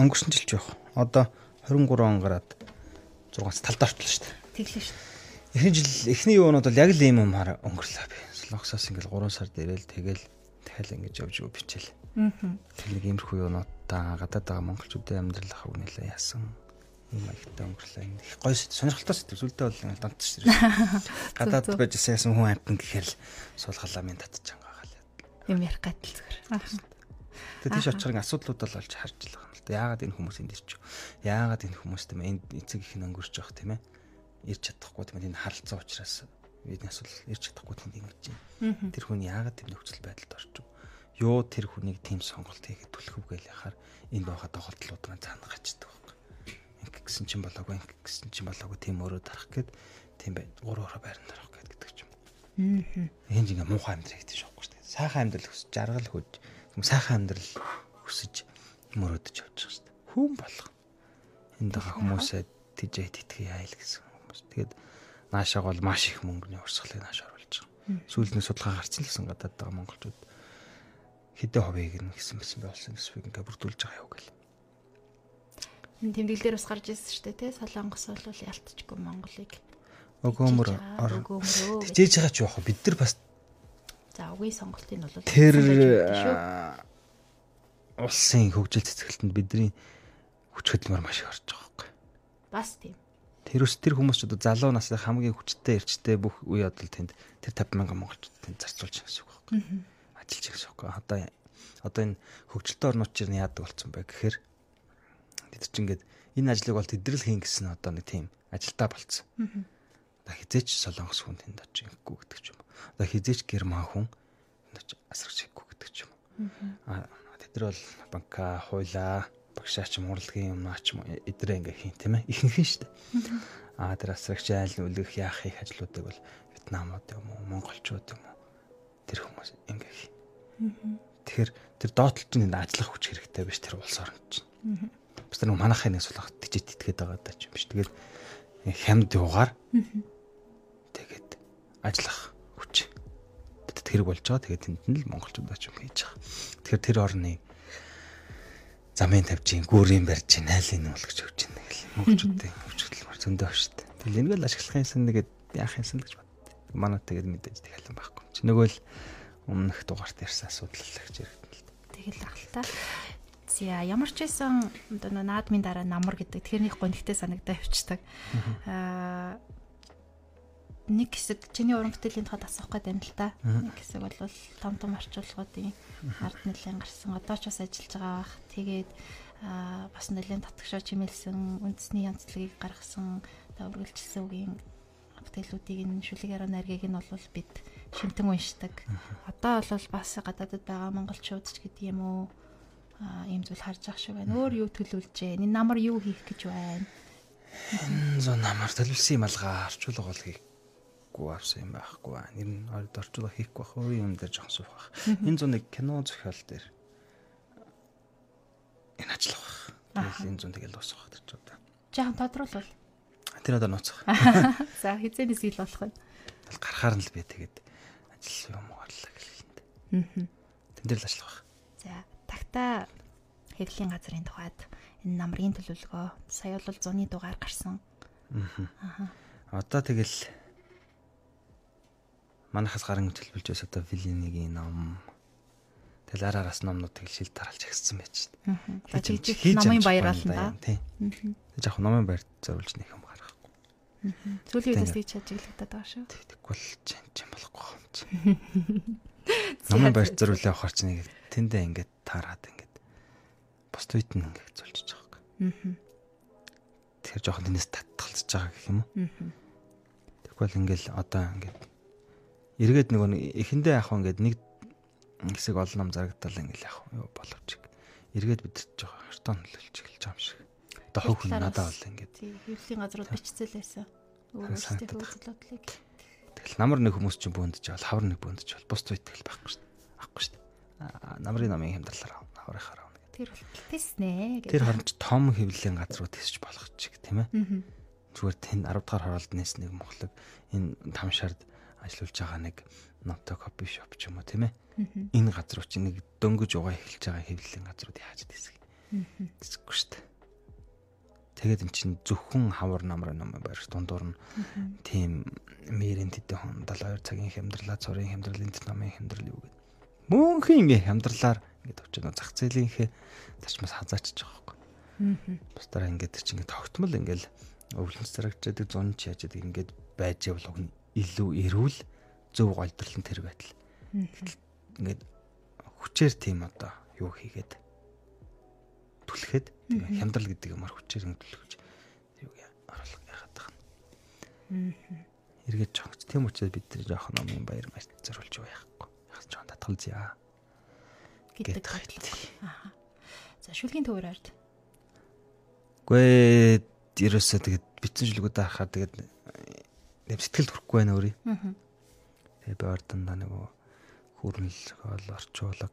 Өнгөрсөн жил ч явах. Одоо 23 он гараад 6-аас талд орчлоо шүү дээ. Тэглээ шүү дээ. Эхний жил эхний юунууд бол яг л ийм юмар өнгөрлөө би. Солонгосоос ингээл 3 сар дээрэл тэгэл дахиад ингэж явж өгөө бичээл. Аа. Тэг нэг иймэрхүү юунуудаа гадаад байгаа монголчуудын амьдрал хав нэлээ яасан юм аягтай өнгөрлөө. Их гоё сонирхолтой сэтгэл зүйлтэй бол шүү дээ. <laughs> Гадаад байж яасан хүн амтан гэхээр л суулгалаа минь татчихангаа гал. Юм ярих гатал зүгээр. Тэгээд тийш очихын асуудлууд бол олж харж байгаа юм л да. Яагаад энэ хүмүүс энд ирч? Яагаад энэ хүмүүс тийм энд эцэг их өнгөрч явах тийм ээ? Ирч чадахгүй тийм энэ харилцаа учраас бидний асуудал ирч чадахгүй тийм ингэж байна. Тэр хүн яагаад тийм нөхцөл байдалд орчих? Юу тэр хүнийг тийм сонголт хийгээд түлхэв гээл яхаар энд байгаа тоглолтууд маань цаана гачдаг гэсэн чинь болоогүй инг гэсэн чинь болоогүй тийм өрөө дарах гээд тийм бай ороо байран дарах гээд гэдэг ч юм. Аа. Энд ингээ муухай амьдрал гэдэг шүү дээ. Сайхан амьдрал хүсэж жаргал юм сайхан амьдрал хүсэж мөрөөдөж явж байгаа шүү дээ. Хүн болох. Энд байгаа хүмүүсээ тижээ титгий айл гэсэн хүмүүс. Тэгээд наашааг бол маш их мөнгөний урсгалыг нааш оруулж байгаа. Сүүлний судалгаа гарцсан гэсэн гадаад байгаа монголчууд хэдэн хувийг нь гэсэн мэсэн болсон гэсвийг ингээ бүрдүүлж байгаа юу гэл тэмдэглэлээр бас гарч ирсэн шүү дээ тий Солонгос бол ялтчгүй Монголыг. Өгөөмөр тэгжээж байгаа ч яах бид нар бас за үгийн сонголтын бол тэр улсын хөгжил цэцгэлтэнд бидний хүч хөдөлмөр маш их орж байгаа байхгүй бас тийм. Тэр ус тэр хүмүүс ч одоо залуу насны хамгийн хүчтэй эрчтэй бүх үе бодол тэнд тэр 50 мянган монголчууд тэнд зарцуулж байгаа үг байхгүй ажиллаж байгаа гэсэн үг одоо одоо энэ хөгжилтэй орнууд чинь яадаг болсон бэ гэхээр Тэд чинь ингээд энэ ажлыг бол тэдрэл хийн гэсэн одоо нэг тийм ажилтаа болцсон. Одоо хизээч солонгос хүн тэнд очиж ингэхгүй гэдэг ч юм. Одоо хизээч герман хүн тэнд очиж асрагч хийхгүй гэдэг ч юм. Аа тэд нар бол банка хуйлаа багшаач мурлагийн юм наач эдрээ ингээ хийн тийм ээ ихэнх нь шүү дээ. Аа тэр асрагч айл үлгэх яах их ажлуудыг бол Вьетнамууд юм уу монголчууд юм уу тэр хүмүүс ингээ хийн. Тэгэхээр тэр доотлолт нь ажиллах хүч хэрэгтэй биш тэр улс орнд чинь бас нэг манахын нэг сулах тижэд итгээд байгаа даа ч юм биш. Тэгээд хямд юугаар тэгээд ажиллах хүч тэрэг болж байгаа. Тэгээд тэнд нь л монголчууд очив хийж байгаа. Тэгэхээр тэр орны замын тавьж гүүрийн барьж ин айлын нуулгч өгч ин гэл монголчуудын хөвчлөлмөр зөндөө шүү дээ. Тэгэл энийг л ашиглах юмсан нэгэд яах юмсан гэж бод. Манай тэгээд мэдээж тэгэл байхгүй. Чи нөгөө л өмнөх дугаарт ярьсан асуудал л гэж яригдана л. Тэгэл ахalta. За ямар ч байсан одоо наадмын дараа намар гэдэг тэрний гонхтой санагдаа явчихдаг. Аа нэг хэсэг чиний уран бүтээлийн тухайд асуух гэдэг юм л та. Нэг хэсэг бол том том орчуулгуудын ард нэлээд гарсан. Одоо ч бас ажиллаж байгаа бах. Тэгээд аа бас нэлээд татгшаа чимэлсэн үндэсний янзлагийг гаргасан одоо үргэлжилсэн үгийн бүтээлүүдийг энэ шүлэг яруу найргийг нь бол бид шимтэн уншдаг. Одоо бол бас гадаадд байгаа монголчууд ч гэдэг юм уу ийм зүйл харж ах шиг байна. Өөр юу төлөвлөжээ? Энэ намар юу хийх гэж байна? Зон намар төлөвлөсөн юм алгаа орчуулга бол хийхгүй авсан юм байхгүй ба. Нэр нь орчуулга хийхгүй байх. Өөр юм дээр жоохон суух байх. Энэ зун нэг кино зохиол дээр энэ ажиллах байх. Тэгэл энэ зун тэгэл дуусах байх гэж бодоо. Жаахан тодруулбал. Тэр одоо нууцах. <laughs> За хизээнээс ил болох вэ? Гарахаар нь л би тэгээд ажил юм уурлаа гэлэнд. Аа. Тэн дээр л ажиллах байх. За Тагта хэвлийн газрын тухайд энэ намрын төлөвлөгөө сая бол 100-ны дугаар гарсан. Аа. Одоо тэгэл манахаас гарын төлөвлөж байс одоо Вилинигийн ном тэгэл араараас номнууд тэгэл шил дараалж агссан байж шээ. Аа. Тэгж номын баяр ална да. Тийм. Яг номын баяр зориулж нэг юм гаргахгүй. Сүүлийн үеэс тэгж чажиглагдаад байгаа шүү. Тэгвэл чинь чинь болохгүй юм чи. <laughs> Намын барьж зөрүүлээ авахар чинь ингээд тэндээ ингээд таарад ингээд бос үйт нь ингээд зулжиж байгаа юм. Аа. Тэгэхээр жоохон тэнэс татгалзаж байгаа гэх юм уу? Аа. Тэгвэл ингээл одоо ингээд эргээд нөгөө эхэндээ вэ ингээд нэг хэсэг олон ном зарагдал ингээл яах вэ боловч эргээд бид жоохон хартаа нөлөөлж эхэлж байгаа юм шиг. Одоо хов хүн надад бол ингээд хэвлийн газрууд бичцэл байсан. Өөрөөсөө хөвцлөдлийг. тэгэл намар нэг хүмүүс чинь бөөндж жаал хавар нэг бөөндж жаал бус тэгэл байхгүй шүү дээ. Авахгүй шүү дээ. Намрын намын хямдралаар авна хаврынхаар авна гэдэг. Тэр бол тэснэ гэж. Тэр хоромч том хэвлэлийн газрууд тисч болох чиг тийм ээ. Зүгээр тэн 10 дахь хороолд нэс нэг мохлог энэ тамшаард ажиллаж байгаа нэг ното кофе шоп ч юм уу тийм ээ. Энэ газруу чи нэг дөнгөж угаа эхэлж байгаа хэвлэлийн газрууд яаж дисэх. Аа. Тэсэхгүй шүү дээ. Тэгээд эн чин зөвхөн хавар намрын ном барьж дундуур нь тийм мэрэн тэдэн хон 72 цагийн хямдралаа цорын хямдрал энэ намын хямдрал юу гэдэг. Мөнхийн ингээ хямдралаар ингээд очиж зах зээлийнхээ зарчмаас байгаа байхгүй. Аа. Бусдаараа ингээд чинь ингээд тогтмол ингээл өвлөнц зарагчдаг зун ч яаж ингээд байж явал уг нь илүү эрүүл зөв голдрол нь тэр байтал. Ингээд хүчээр тийм одоо юу хийгээд түлхэхэд хямдрал гэдэг юмар хүчээр ингээд түлхэж юу оруулах яхад тах. Аа. Эргээд жоогч тийм учраас бид тэр жоохон номын баяр маш зориулж. Яг ч жоон татгалзъя. гэдэг бодлоо. Аа. За шүлгийн төвөр ард. Гүй ерөөсөө тэгээд битсэн шүлгүүд ахаар тэгээд нэм сэтгэл төрөхгүй байна өөрий. Аа. Тэгээ би ордондоо нөгөө хүүрнэл хоол орчуулга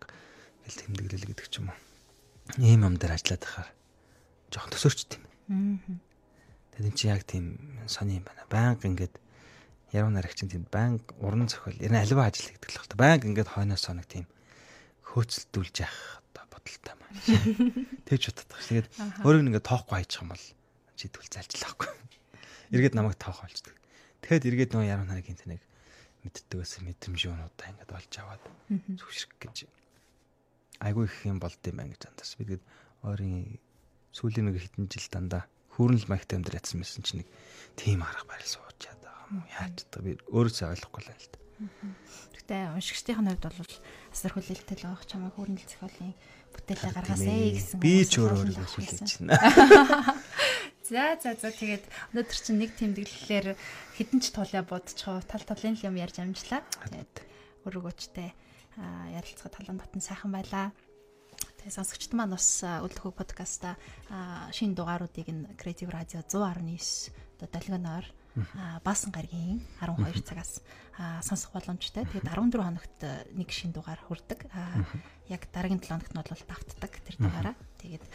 гэл тэмдэглэл гэдэг ч юм уу. Ийм юм дээр ажиллаад байхаар жоохон төсөрчт юм. Аа. Тэгээд эн чинь яг тийм сони юм байна. Баян ингээд яруу нарагчин тийм баян уран зохиол ер нь альва ажил гэдэг л байна. Баян ингээд хойноос соног тийм хөөцөлдүүлж явах одоо бодолтой маань. Тэгж боддог. Тэгээд өөрөг нь ингээд тоохгүй хайчих юм бол жидвэл залжлахгүй. Эргээд намайг тоох болчдөг. Тэгэхэд эргээд нөгөө яруу наргийн тэнэг мэддэгээс мэдрэмж юунуудаа ингээд олж аваад зүгшрэх гэж айгүй их юм болд юм байна гэж андаас. Би тэгээд ойрын сүүлийн нэг хэдэн жил дандаа хүүрнэл маягтай амьдр ятсан мэсэн чинь нэг тийм арга барил байгаа юм уу? Яаж чаддаг би өөрөөсөө ойлгохгүй л байна л да. Гэтэ уншигчдын хувьд бол асар хүлээлттэй л авах чамаа хөрнөл зохиолын бүтээлээ ээ. гэсэн. Би ч олон өөрийгөө хүлээж байна. За за за тэгээд өнөөдөр чинь нэг тэмдэглэлээр хідэн ч тулаа будчихоо тал талын юм ярьж амжлаа. Тэгээд өрөөгөөчтэй ярилцгаа талан батан сайхан байлаа. Тэгээд сонсогчд маань бас өглөхөг подкаста шинэ дугааруудыг н Creative Radio 119 одоо долгионоор баасан гаргийн 12 цагаас сонсох боломжтой. Тэгээд 14 хоногт нэг шинэ дугаар хүрдэг. Яг дараагийн 7 хоногт нь бол давтдаг тэр дугаараа. Тэгээд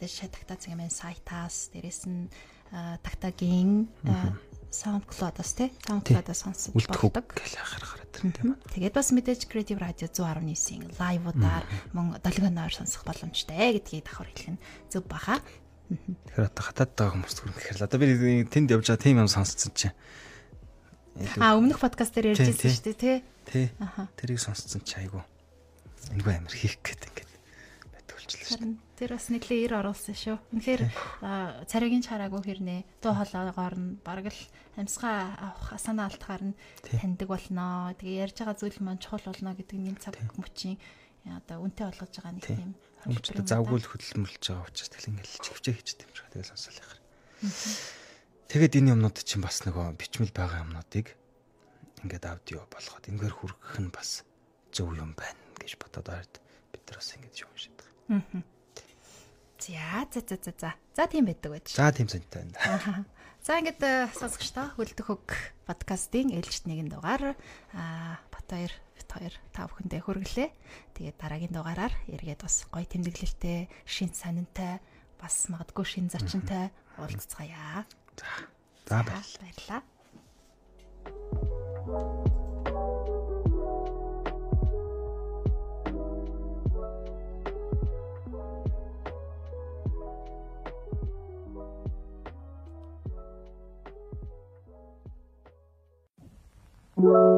дээш тагтаа цагийн сайтаас дээрэс нь тагтагийн SoundCloud-аас тий SoundCloud-аас сонсож болдог. Тэгээд бас мэдээж Creative Radio 119-ийн лайвуудаар мөн долгионоор сонсох боломжтой гэдгийг давхар хэлэх нь зөв баха. Тэгэхээр одоо хатаад байгаа хүмүүс түрэн гэхээр одоо би тэнд явж байгаа тийм юм сонсцсон чинь. А өмнөх подкаст дээр ярьжсэн Тий, тий. шүү дээ тий. Тий. Тэрийг сонсцсон чи айгу. Энэгүй амир хийх гээд ингээд болчихлоо шүү. Харин тэр бас нэглээ ир оруулсан шүү. Үнэхээр царайгийн чараагүй хэрнээ дуу хоолойгоор нь бараг л амьсгаа авах асаана алтгаар нь таньдаг болноо. Тэгээ ярьж байгаа зүйл маань чухал болно гэдэг нэг цаг мөчийн одоо үнтэй болгож байгаа нэг Тий. тийм. Хүмүүстээ завгүй л хөдөлмөрлж байгаа учраас тэгэл ингээд чивчээ хийчихдээ юм шиг тэгэл сонсоол яхаар. Тэгээд энэ юмнууд чинь бас нөгөө бичмэл байгаа юмнуудыг ингээд аудио болгоод энэгээр хүргэх нь бас зөв юм байна гэж бодоод ойрд бид нар бас ингэж юм шиг. Мгм. За за за за за. За тийм байдаг байж. За тийм сантай байна. За ингээд э, сонсогчдоо хөлдөх хөг подкастын ээлжит нэгэн дугаар аа Батбаяр хоёр та бүхэндээ хүргэлээ. Тэгээд дараагийн дугаараар эргээд бас гоё тэмдэглэлтэй, шин санинтай, бас магадгүй шин зочинтай уулзцаая. За. За баярлалаа. Thank you Whoa.